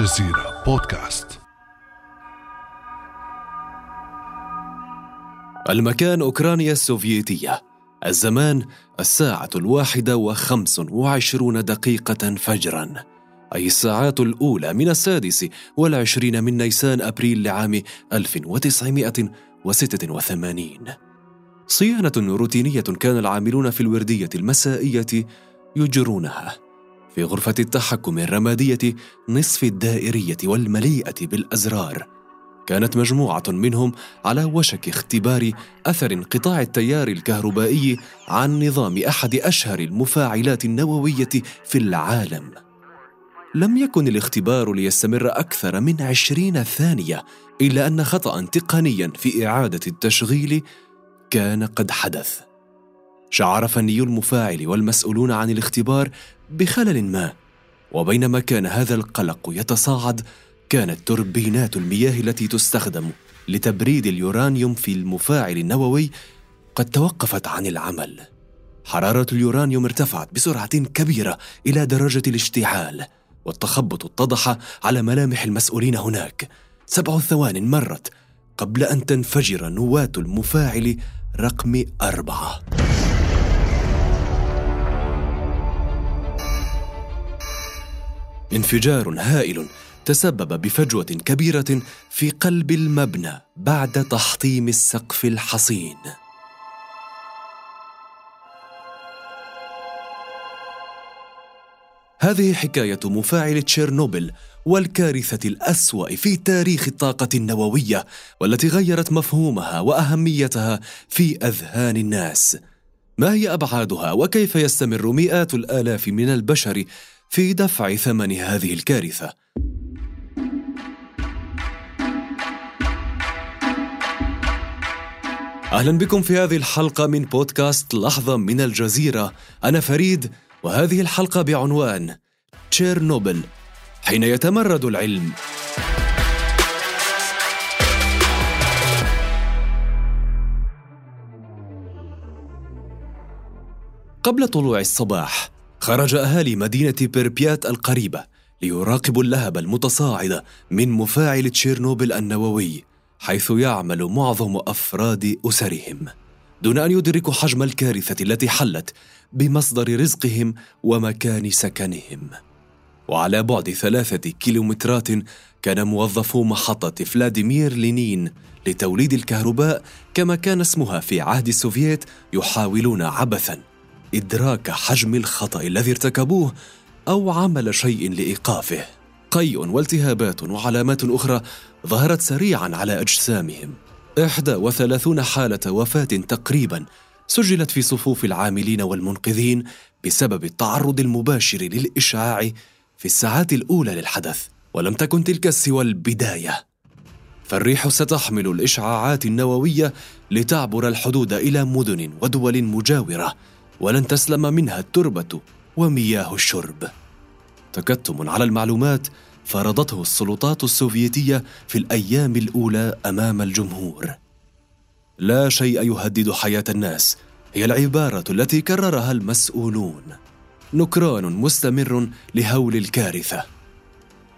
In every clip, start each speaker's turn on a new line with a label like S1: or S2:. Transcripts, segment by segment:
S1: الجزيرة بودكاست.
S2: المكان أوكرانيا السوفيتية. الزمان الساعة الواحدة وخمس وعشرون دقيقة فجرا. أي الساعات الأولى من السادس والعشرين من نيسان أبريل لعام 1986 صيانة روتينية كان العاملون في الوردية المسائية يجرونها. في غرفة التحكم الرمادية نصف الدائرية والمليئة بالأزرار. كانت مجموعة منهم على وشك اختبار أثر انقطاع التيار الكهربائي عن نظام أحد أشهر المفاعلات النووية في العالم. لم يكن الاختبار ليستمر أكثر من عشرين ثانية إلا أن خطأ تقنيا في إعادة التشغيل كان قد حدث. شعر فني المفاعل والمسؤولون عن الاختبار بخلل ما. وبينما كان هذا القلق يتصاعد كانت توربينات المياه التي تستخدم لتبريد اليورانيوم في المفاعل النووي قد توقفت عن العمل. حرارة اليورانيوم ارتفعت بسرعة كبيرة إلى درجة الاشتعال والتخبط اتضح على ملامح المسؤولين هناك. سبع ثوان مرت قبل أن تنفجر نواة المفاعل رقم أربعة. انفجار هائل تسبب بفجوة كبيرة في قلب المبنى بعد تحطيم السقف الحصين. هذه حكاية مفاعل تشيرنوبل والكارثة الأسوأ في تاريخ الطاقة النووية والتي غيرت مفهومها وأهميتها في أذهان الناس. ما هي أبعادها وكيف يستمر مئات الآلاف من البشر في دفع ثمن هذه الكارثة. أهلا بكم في هذه الحلقة من بودكاست لحظة من الجزيرة. أنا فريد وهذه الحلقة بعنوان تشيرنوبل حين يتمرد العلم. قبل طلوع الصباح خرج أهالي مدينة بيربيات القريبة ليراقبوا اللهب المتصاعد من مفاعل تشيرنوبل النووي حيث يعمل معظم أفراد أسرهم. دون أن يدركوا حجم الكارثة التي حلت بمصدر رزقهم ومكان سكنهم. وعلى بعد ثلاثة كيلومترات كان موظفو محطة فلاديمير لينين لتوليد الكهرباء كما كان اسمها في عهد السوفييت يحاولون عبثا. إدراك حجم الخطأ الذي ارتكبوه أو عمل شيء لإيقافه. قيء والتهابات وعلامات أخرى ظهرت سريعا على أجسامهم. إحدى وثلاثون حالة وفاة تقريبا سجلت في صفوف العاملين والمنقذين بسبب التعرض المباشر للإشعاع في الساعات الأولى للحدث ولم تكن تلك سوى البداية. فالريح ستحمل الإشعاعات النووية لتعبر الحدود إلى مدن ودول مجاورة ولن تسلم منها التربة ومياه الشرب. تكتم على المعلومات فرضته السلطات السوفيتية في الأيام الأولى أمام الجمهور. لا شيء يهدد حياة الناس هي العبارة التي كررها المسؤولون. نكران مستمر لهول الكارثة.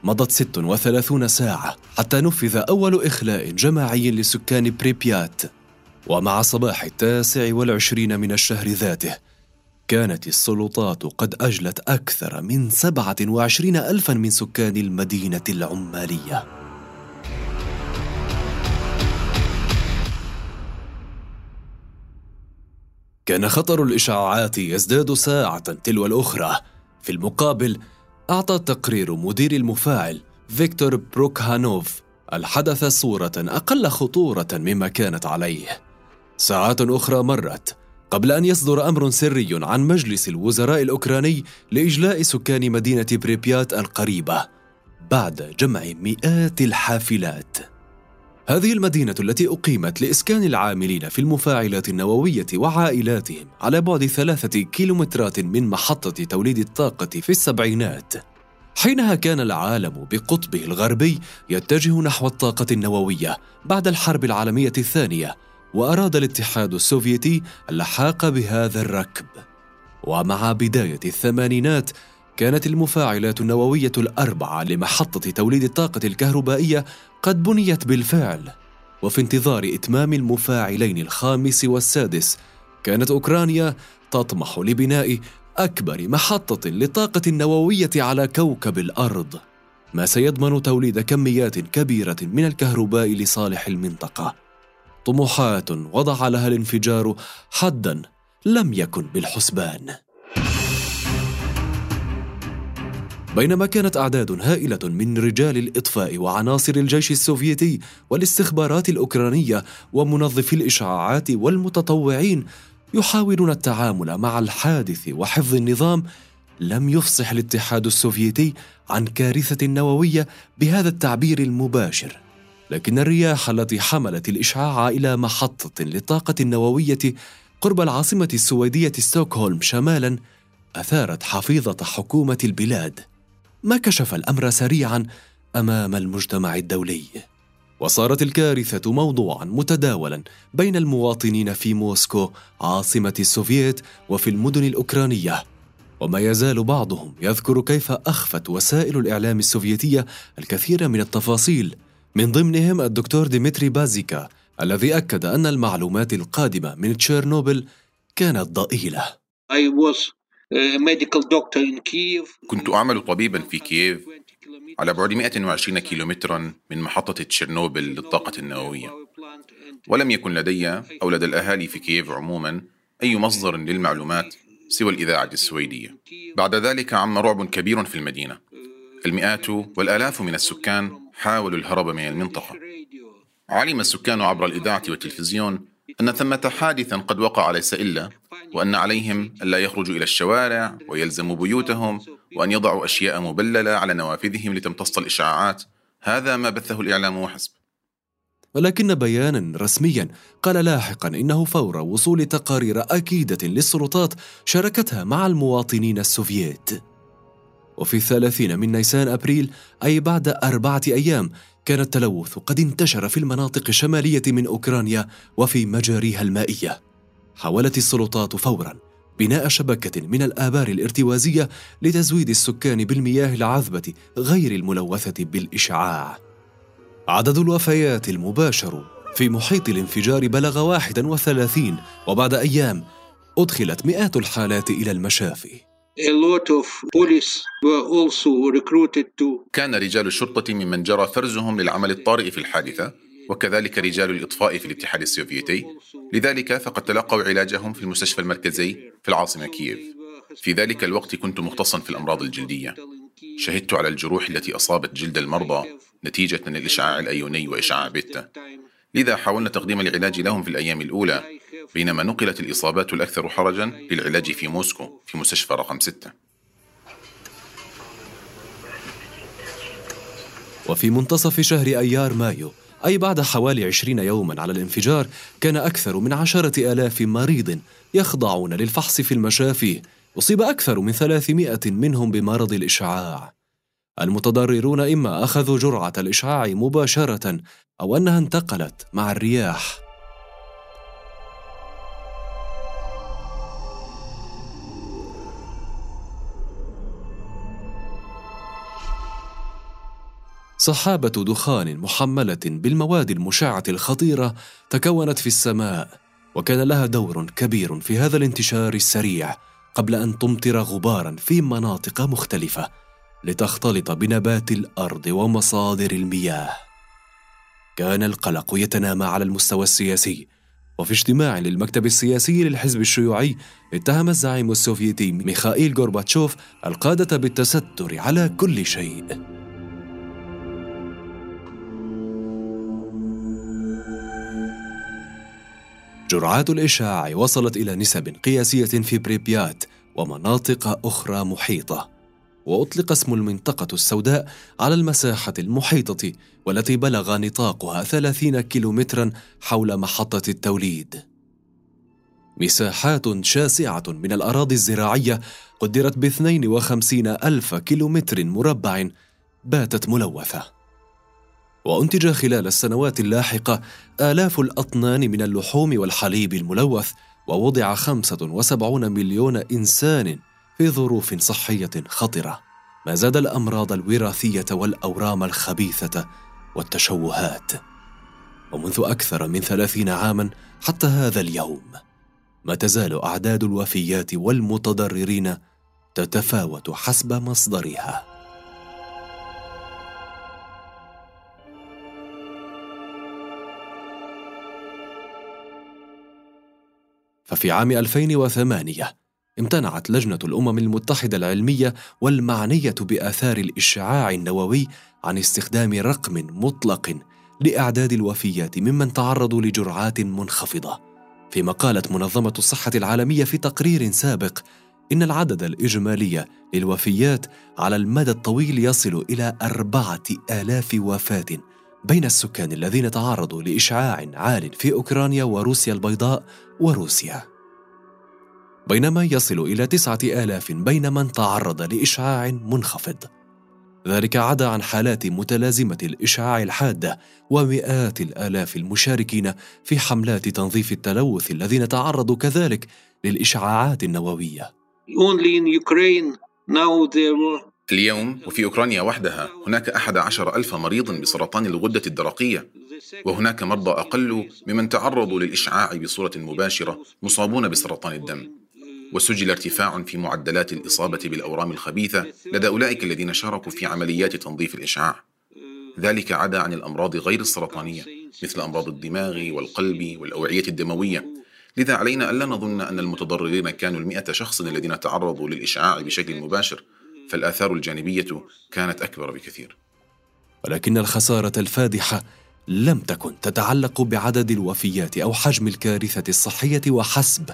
S2: مضت 36 ساعة حتى نفذ أول إخلاء جماعي لسكان بريبيات. ومع صباح التاسع والعشرين من الشهر ذاته كانت السلطات قد أجلت أكثر من سبعة وعشرين ألفا من سكان المدينة العمالية. كان خطر الإشعاعات يزداد ساعة تلو الأخرى. في المقابل أعطى تقرير مدير المفاعل فيكتور بروكهانوف الحدث صورة أقل خطورة مما كانت عليه. ساعات أخرى مرت قبل أن يصدر أمر سري عن مجلس الوزراء الأوكراني لإجلاء سكان مدينة بريبيات القريبة بعد جمع مئات الحافلات. هذه المدينة التي أقيمت لإسكان العاملين في المفاعلات النووية وعائلاتهم على بعد ثلاثة كيلومترات من محطة توليد الطاقة في السبعينات. حينها كان العالم بقطبه الغربي يتجه نحو الطاقة النووية بعد الحرب العالمية الثانية وأراد الاتحاد السوفيتي اللحاق بهذا الركب. ومع بداية الثمانينات كانت المفاعلات النووية الأربعة لمحطة توليد الطاقة الكهربائية قد بنيت بالفعل. وفي انتظار إتمام المفاعلين الخامس والسادس كانت أوكرانيا تطمح لبناء أكبر محطة للطاقة النووية على كوكب الأرض. ما سيضمن توليد كميات كبيرة من الكهرباء لصالح المنطقة. طموحات وضع لها الانفجار حدا لم يكن بالحسبان. بينما كانت أعداد هائلة من رجال الإطفاء وعناصر الجيش السوفيتي والاستخبارات الأوكرانية ومنظفي الإشعاعات والمتطوعين يحاولون التعامل مع الحادث وحفظ النظام لم يفصح الاتحاد السوفيتي عن كارثة نووية بهذا التعبير المباشر. لكن الرياح التي حملت الإشعاع إلى محطة للطاقة النووية قرب العاصمة السويدية ستوكهولم شمالا أثارت حفيظة حكومة البلاد. ما كشف الأمر سريعا أمام المجتمع الدولي. وصارت الكارثة موضوعا متداولا بين المواطنين في موسكو عاصمة السوفييت وفي المدن الأوكرانية. وما يزال بعضهم يذكر كيف أخفت وسائل الإعلام السوفيتية الكثير من التفاصيل من ضمنهم الدكتور ديمتري بازيكا الذي أكد أن المعلومات القادمة من تشيرنوبل كانت
S3: was
S4: كنت أعمل طبيبا في كييف على بعد 120 كيلومترا من محطة تشيرنوبل للطاقة النووية. ولم يكن لدي أو لدى الأهالي في كييف عموما أي مصدر للمعلومات سوى الإذاعة السويدية. بعد ذلك عم رعب كبير في المدينة. المئات والآلاف من السكان حاولوا الهرب من المنطقة. علم السكان عبر الإذاعة والتلفزيون أن ثمة حادثا قد وقع ليس إلا وأن عليهم ألا يخرجوا إلى الشوارع ويلزموا بيوتهم وأن يضعوا أشياء مبللة على نوافذهم لتمتص الإشعاعات. هذا ما بثه الإعلام وحسب.
S2: ولكن بيانا رسميا قال لاحقا إنه فور وصول تقارير أكيدة للسلطات شاركتها مع المواطنين السوفييت. وفي الثلاثين من نيسان أبريل أي بعد أربعة أيام كان التلوث قد انتشر في المناطق الشمالية من أوكرانيا وفي مجاريها المائية. حاولت السلطات فورا بناء شبكة من الآبار الارتوازية لتزويد السكان بالمياه العذبة غير الملوثة بالإشعاع. عدد الوفيات المباشر في محيط الانفجار بلغ 31 وبعد أيام أدخلت مئات الحالات إلى المشافي.
S4: كان رجال الشرطة ممن جرى فرزهم للعمل الطارئ في الحادثة وكذلك رجال الإطفاء في الاتحاد السوفيتي. لذلك فقد تلقوا علاجهم في المستشفى المركزي في العاصمة كييف. في ذلك الوقت كنت مختصا في الأمراض الجلدية. شهدت على الجروح التي أصابت جلد المرضى نتيجة من الإشعاع الأيوني وإشعاع بيتا. لذا حاولنا تقديم العلاج لهم في الأيام الأولى بينما نقلت الإصابات الأكثر حرجا للعلاج في موسكو في مستشفى رقم 6
S2: وفي منتصف شهر أيار مايو أي بعد حوالي عشرين يوما على الانفجار كان أكثر من عشرة آلاف مريض يخضعون للفحص في المشافي أصيب أكثر من ثلاثمائة منهم بمرض الإشعاع. المتضررون إما أخذوا جرعة الإشعاع مباشرة أو أنها انتقلت مع الرياح. سحابة دخان محملة بالمواد المشعة الخطيرة تكونت في السماء وكان لها دور كبير في هذا الانتشار السريع قبل أن تمطر غبارا في مناطق مختلفة لتختلط بنبات الأرض ومصادر المياه. كان القلق يتنامى على المستوى السياسي وفي اجتماع للمكتب السياسي للحزب الشيوعي اتهم الزعيم السوفيتي ميخائيل غورباتشوف القادة بالتستر على كل شيء. جرعات الإشعاع وصلت إلى نسب قياسية في بريبيات ومناطق أخرى محيطة وأطلق اسم المنطقة السوداء على المساحة المحيطة والتي بلغ نطاقها 30 كيلومترا حول محطة التوليد. مساحات شاسعة من الأراضي الزراعية قدرت ب 52 ألف كيلومتر مربع باتت ملوثة. وأنتج خلال السنوات اللاحقة آلاف الأطنان من اللحوم والحليب الملوث ووضع 75 مليون إنسان في ظروف صحية خطرة. ما زاد الأمراض الوراثية والأورام الخبيثة والتشوهات. ومنذ أكثر من ثلاثين عاما حتى هذا اليوم ما تزال أعداد الوفيات والمتضررين تتفاوت حسب مصدرها. ففي عام 2008 امتنعت لجنة الأمم المتحدة العلمية والمعنية بآثار الإشعاع النووي عن استخدام رقم مطلق لإعداد الوفيات ممن تعرضوا لجرعات منخفضة. فيما قالت منظمة الصحة العالمية في تقرير سابق إن العدد الإجمالي للوفيات على المدى الطويل يصل إلى أربعة آلاف وفاة بين السكان الذين تعرضوا لإشعاع عال في أوكرانيا وروسيا البيضاء وروسيا بينما يصل إلى تسعة آلاف بين من تعرض لإشعاع منخفض ذلك عدا عن حالات متلازمة الإشعاع الحادة ومئات الآلاف المشاركين في حملات تنظيف التلوث الذين تعرضوا كذلك للإشعاعات النووية.
S4: اليوم وفي أوكرانيا وحدها هناك أحد عشر ألف مريض بسرطان الغدة الدرقية وهناك مرضى أقل ممن تعرضوا للإشعاع بصورة مباشرة مصابون بسرطان الدم. وسجل ارتفاع في معدلات الإصابة بالأورام الخبيثة لدى أولئك الذين شاركوا في عمليات تنظيف الإشعاع. ذلك عدا عن الأمراض غير السرطانية مثل أمراض الدماغ والقلب والأوعية الدموية. لذا علينا ألا نظن أن المتضررين كانوا المئة شخص الذين تعرضوا للإشعاع بشكل مباشر. فالآثار الجانبية كانت أكبر بكثير.
S2: ولكن الخسارة الفادحة لم تكن تتعلق بعدد الوفيات أو حجم الكارثة الصحية وحسب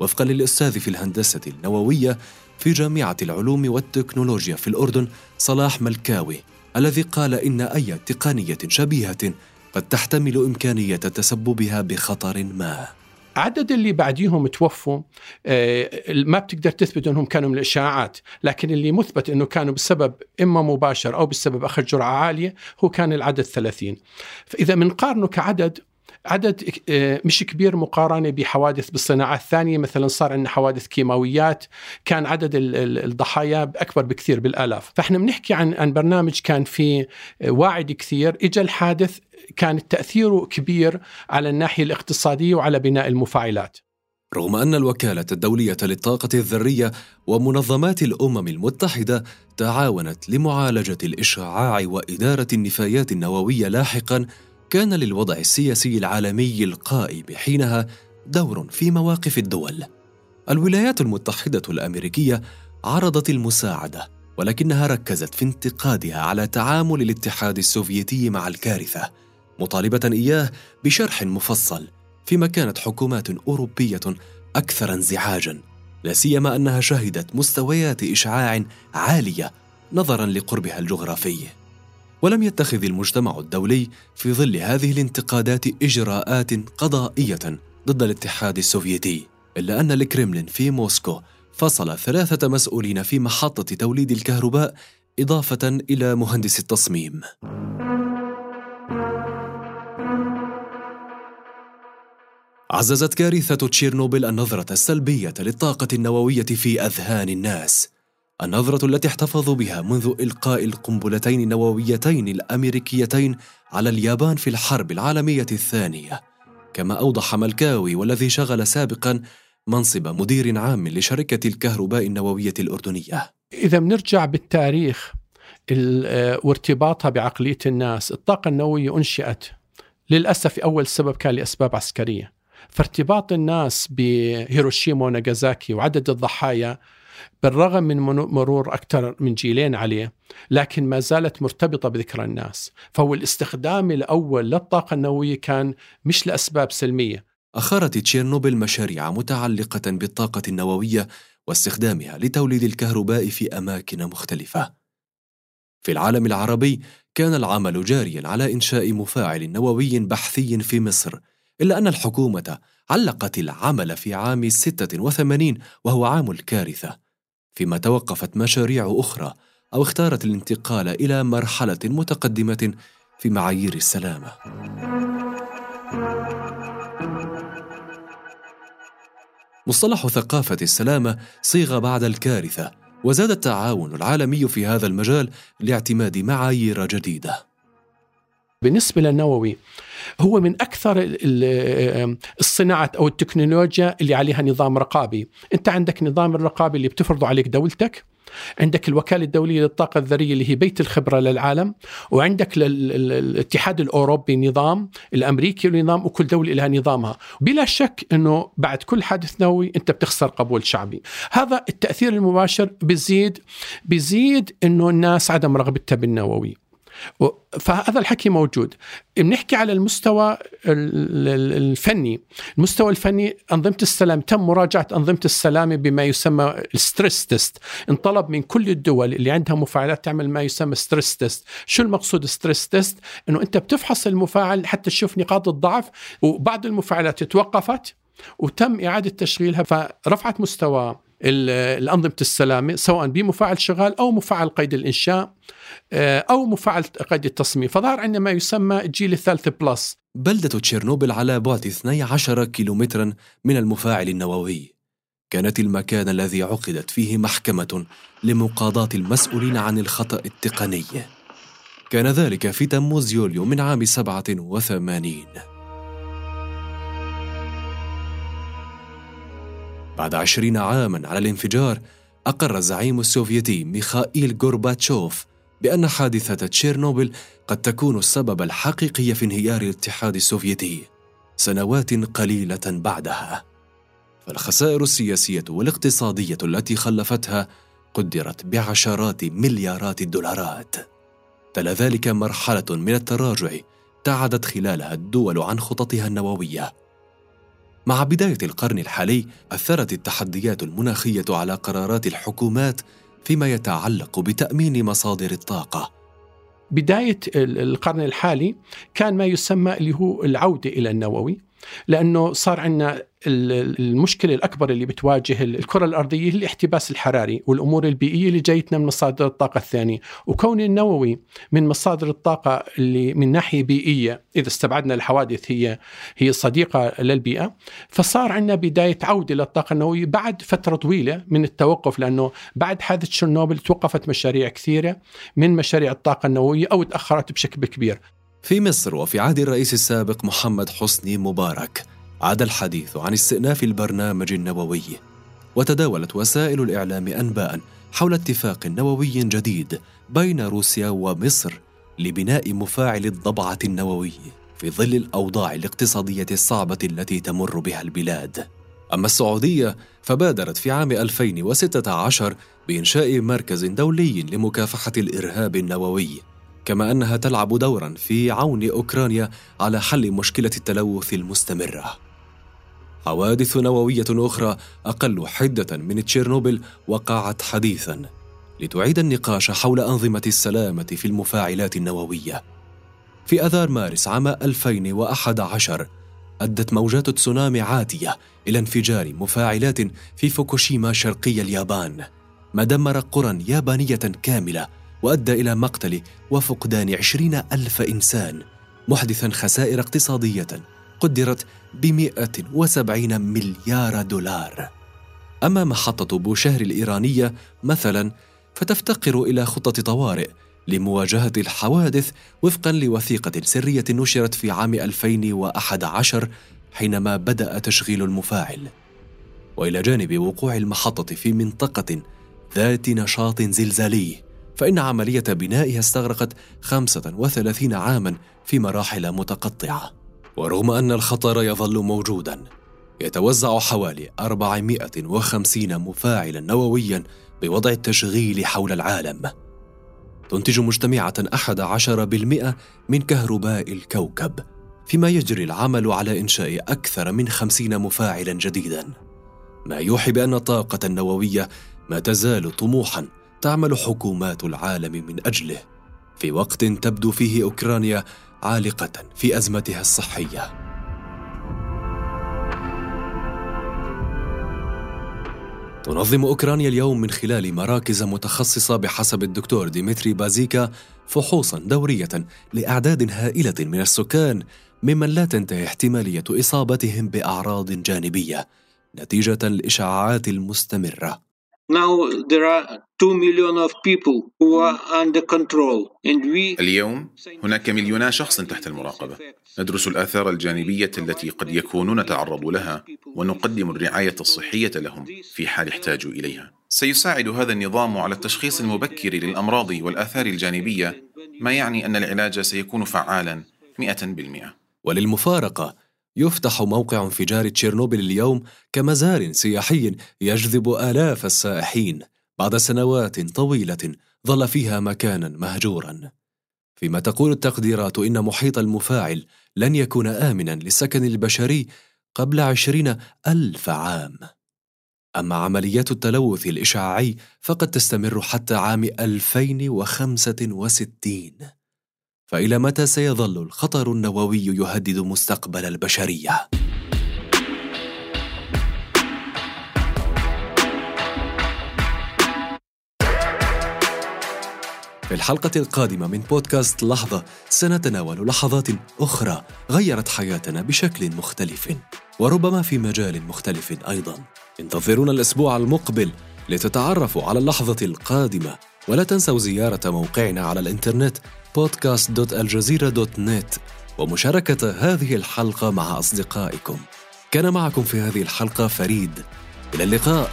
S2: وفقا للأستاذ في الهندسة النووية في جامعة العلوم والتكنولوجيا في الأردن صلاح ملكاوي الذي قال إن أي تقنية شبيهة قد تحتمل إمكانية تسببها بخطر ما.
S3: عدد اللي بعديهم توفوا آه، ما بتقدر تثبت إنهم كانوا من الإشاعات، لكن اللي مثبت إنه كانوا بسبب إما مباشر أو بسبب أخذ جرعة عالية هو كان العدد 30. فإذا بنقارنه كعدد عدد آه، مش كبير مقارنة بحوادث بالصناعة. الثانية مثلا صار عندنا حوادث كيماويات كان عدد الضحايا أكبر بكثير بالآلاف. فإحنا بنحكي عن عن برنامج كان فيه واعد كثير. إجا الحادث كان تأثيره كبير على الناحية الاقتصادية وعلى بناء المفاعلات.
S2: رغم أن الوكالة الدولية للطاقة الذرية ومنظمات الأمم المتحدة تعاونت لمعالجة الإشعاع وإدارة النفايات النووية لاحقاً كان للوضع السياسي العالمي القائم حينها دور في مواقف الدول. الولايات المتحدة الأمريكية عرضت المساعدة ولكنها ركزت في انتقادها على تعامل الاتحاد السوفيتي مع الكارثة مطالبة إياه بشرح مفصل فيما كانت حكومات أوروبية أكثر انزعاجا لا سيما أنها شهدت مستويات إشعاع عالية نظرا لقربها الجغرافي. ولم يتخذ المجتمع الدولي في ظل هذه الانتقادات إجراءات قضائية ضد الاتحاد السوفيتي إلا أن الكرملين في موسكو فصل ثلاثة مسؤولين في محطة توليد الكهرباء إضافة إلى مهندس التصميم. عززت كارثة تشيرنوبل النظرة السلبية للطاقة النووية في أذهان الناس. النظرة التي احتفظوا بها منذ إلقاء القنبلتين النوويتين الأمريكيتين على اليابان في الحرب العالمية الثانية. كما أوضح ملكاوي والذي شغل سابقا منصب مدير عام لشركة الكهرباء النووية الأردنية.
S3: إذا بنرجع بالتاريخ وارتباطها بعقلية الناس. الطاقة النووية أنشئت. للأسف أول سبب كان لأسباب عسكرية. فارتباط الناس بهيروشيما وناغازاكي وعدد الضحايا بالرغم من مرور أكثر من جيلين عليه لكن ما زالت مرتبطة بذكرى الناس. فهو الاستخدام الأول للطاقة النووية كان مش لأسباب سلمية.
S2: أخرت تشيرنوبل مشاريع متعلقة بالطاقة النووية واستخدامها لتوليد الكهرباء في أماكن مختلفة. في العالم العربي كان العمل جاريا على إنشاء مفاعل نووي بحثي في مصر، إلا أن الحكومة علقت العمل في عام 86 وهو عام الكارثة، فيما توقفت مشاريع أخرى أو اختارت الانتقال إلى مرحلة متقدمة في معايير السلامة. مصطلح ثقافة السلامة صيغ بعد الكارثة وزاد التعاون العالمي في هذا المجال لاعتماد معايير جديدة
S3: بالنسبة للنووي هو من أكثر الصناعات أو التكنولوجيا اللي عليها نظام رقابي. أنت عندك نظام الرقابي اللي بتفرضه عليك دولتك عندك الوكالة الدولية للطاقة الذرية اللي هي بيت الخبرة للعالم وعندك الاتحاد الأوروبي نظام الأمريكي نظام وكل دولة لها نظامها. بلا شك أنه بعد كل حادث نووي أنت بتخسر قبول شعبي. هذا التأثير المباشر بيزيد بيزيد أنه الناس عدم رغبتها بالنووي. فهذا الحكي موجود. بنحكي على المستوى الفني المستوى الفني أنظمة السلام تم مراجعة أنظمة السلامة بما يسمى ال stress test انطلب من كل الدول اللي عندها مفاعلات تعمل ما يسمى stress test شو المقصود stress test إنه أنت بتفحص المفاعل حتى تشوف نقاط الضعف وبعض المفاعلات توقفت وتم إعادة تشغيلها فرفعت مستوى الأنظمة السلامة سواء بمفاعل شغال أو مفاعل قيد الإنشاء آه، أو مفاعل قيد التصميم. فظهر عندنا ما يسمى الجيل الثالث plus.
S2: بلدة تشيرنوبل على بعد 12 كيلومترا من المفاعل النووي. كانت المكان الذي عقدت فيه محكمة لمقاضاة المسؤولين عن الخطأ التقني. كان ذلك في تموز يوليو من عام 87 بعد عشرين عاما على الانفجار أقر الزعيم السوفيتي ميخائيل غورباتشوف بأن حادثة تشيرنوبل قد تكون السبب الحقيقي في انهيار الاتحاد السوفيتي سنوات قليلة بعدها. فالخسائر السياسية والاقتصادية التي خلفتها قدرت بعشرات مليارات الدولارات. تلا ذلك مرحلة من التراجع ابتعدت خلالها الدول عن خططها النووية. مع بداية القرن الحالي أثرت التحديات المناخية على قرارات الحكومات فيما يتعلق بتأمين مصادر الطاقة.
S3: بداية القرن الحالي كان ما يسمى اللي هو العودة إلى النووي لأنه صار عندنا المشكلة الأكبر اللي بتواجه الكرة الأرضية هي الاحتباس الحراري والأمور البيئية اللي جايتنا من مصادر الطاقة الثانية، وكون النووي من مصادر الطاقة اللي من ناحية بيئية إذا استبعدنا الحوادث هي هي صديقة للبيئة، فصار عندنا بداية عودة للطاقة النووية بعد فترة طويلة من التوقف لأنه بعد حادث تشيرنوبل توقفت مشاريع كثيرة من مشاريع الطاقة النووية أو تأخرت بشكل كبير.
S2: في مصر وفي عهد الرئيس السابق محمد حسني مبارك عاد الحديث عن استئناف البرنامج النووي وتداولت وسائل الإعلام انباء حول اتفاق نووي جديد بين روسيا ومصر لبناء مفاعل الضبعة النووي في ظل الأوضاع الاقتصادية الصعبة التي تمر بها البلاد. أما السعودية فبادرت في عام 2016 بإنشاء مركز دولي لمكافحة الإرهاب النووي كما أنها تلعب دورا في عون أوكرانيا على حل مشكلة التلوث المستمرة حوادث نووية أخرى أقل حدة من تشيرنوبل وقعت حديثا لتعيد النقاش حول أنظمة السلامة في المفاعلات النووية. في أذار مارس عام 2011 أدت موجات تسونامي عاتية إلى انفجار مفاعلات في فوكوشيما شرقي اليابان ما دمر قرى يابانية كاملة وأدى إلى مقتل وفقدان عشرين ألف إنسان محدثا خسائر اقتصادية قدرت ب 170 مليار دولار. أما محطة بوشهر الإيرانية مثلا فتفتقر إلى خطة طوارئ لمواجهة الحوادث وفقا لوثيقة سرية نشرت في عام 2011 حينما بدأ تشغيل المفاعل. وإلى جانب وقوع المحطة في منطقة ذات نشاط زلزالي. فإن عملية بنائها استغرقت 35 عاما في مراحل متقطعة. ورغم أن الخطر يظل موجودا. يتوزع حوالي 450 مفاعلا نوويا بوضع التشغيل حول العالم. تنتج مجتمعة 11% من كهرباء الكوكب فيما يجري العمل على إنشاء أكثر من خمسين مفاعلا جديدا. ما يوحي بأن الطاقة النووية ما تزال طموحا تعمل حكومات العالم من أجله. في وقت تبدو فيه أوكرانيا عالقة في أزمتها الصحية. تنظم أوكرانيا اليوم من خلال مراكز متخصصة بحسب الدكتور ديمتري بازيكا فحوصا دورية لأعداد هائلة من السكان ممن لا تنتهي احتمالية إصابتهم بأعراض جانبية نتيجة الإشعاعات المستمرة.
S5: Now there are 2 million of people who are under control and we
S4: اليوم هناك مليونا شخص تحت المراقبة. ندرس الآثار الجانبية التي قد يكونون تعرضوا لها ونقدم الرعاية الصحية لهم في حال احتاجوا إليها. سيساعد هذا النظام على التشخيص المبكر للأمراض والآثار الجانبية ما يعني أن العلاج سيكون فعالا 100%
S2: وللمفارقة يفتح موقع انفجار تشيرنوبل اليوم كمزار سياحي يجذب آلاف السائحين بعد سنوات طويلة ظل فيها مكانا مهجورا. فيما تقول التقديرات إن محيط المفاعل لن يكون آمنا للسكن البشري قبل عشرين ألف عام. أما عمليات التلوث الإشعاعي فقد تستمر حتى عام 2065 فإلى متى سيظل الخطر النووي يهدد مستقبل البشرية؟ في الحلقة القادمة من بودكاست لحظة سنتناول لحظات أخرى غيرت حياتنا بشكل مختلف وربما في مجال مختلف أيضا انتظرونا الأسبوع المقبل لتتعرفوا على اللحظة القادمة ولا تنسوا زيارة موقعنا على الإنترنت podcast.aljazeera.net ومشاركة هذه الحلقة مع أصدقائكم. كان معكم في هذه الحلقة فريد. إلى اللقاء.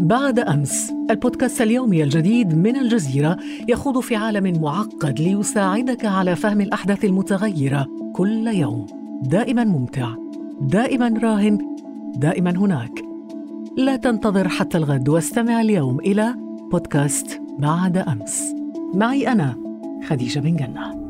S6: بعد أمس البودكاست اليومي الجديد من الجزيرة يخوض في عالم معقد ليساعدك على فهم الأحداث المتغيرة كل يوم. دائما ممتع دائما راهن دائما هناك. لا تنتظر حتى الغد واستمع اليوم إلى بودكاست بعد أمس. معي أنا خديجة بن جنة.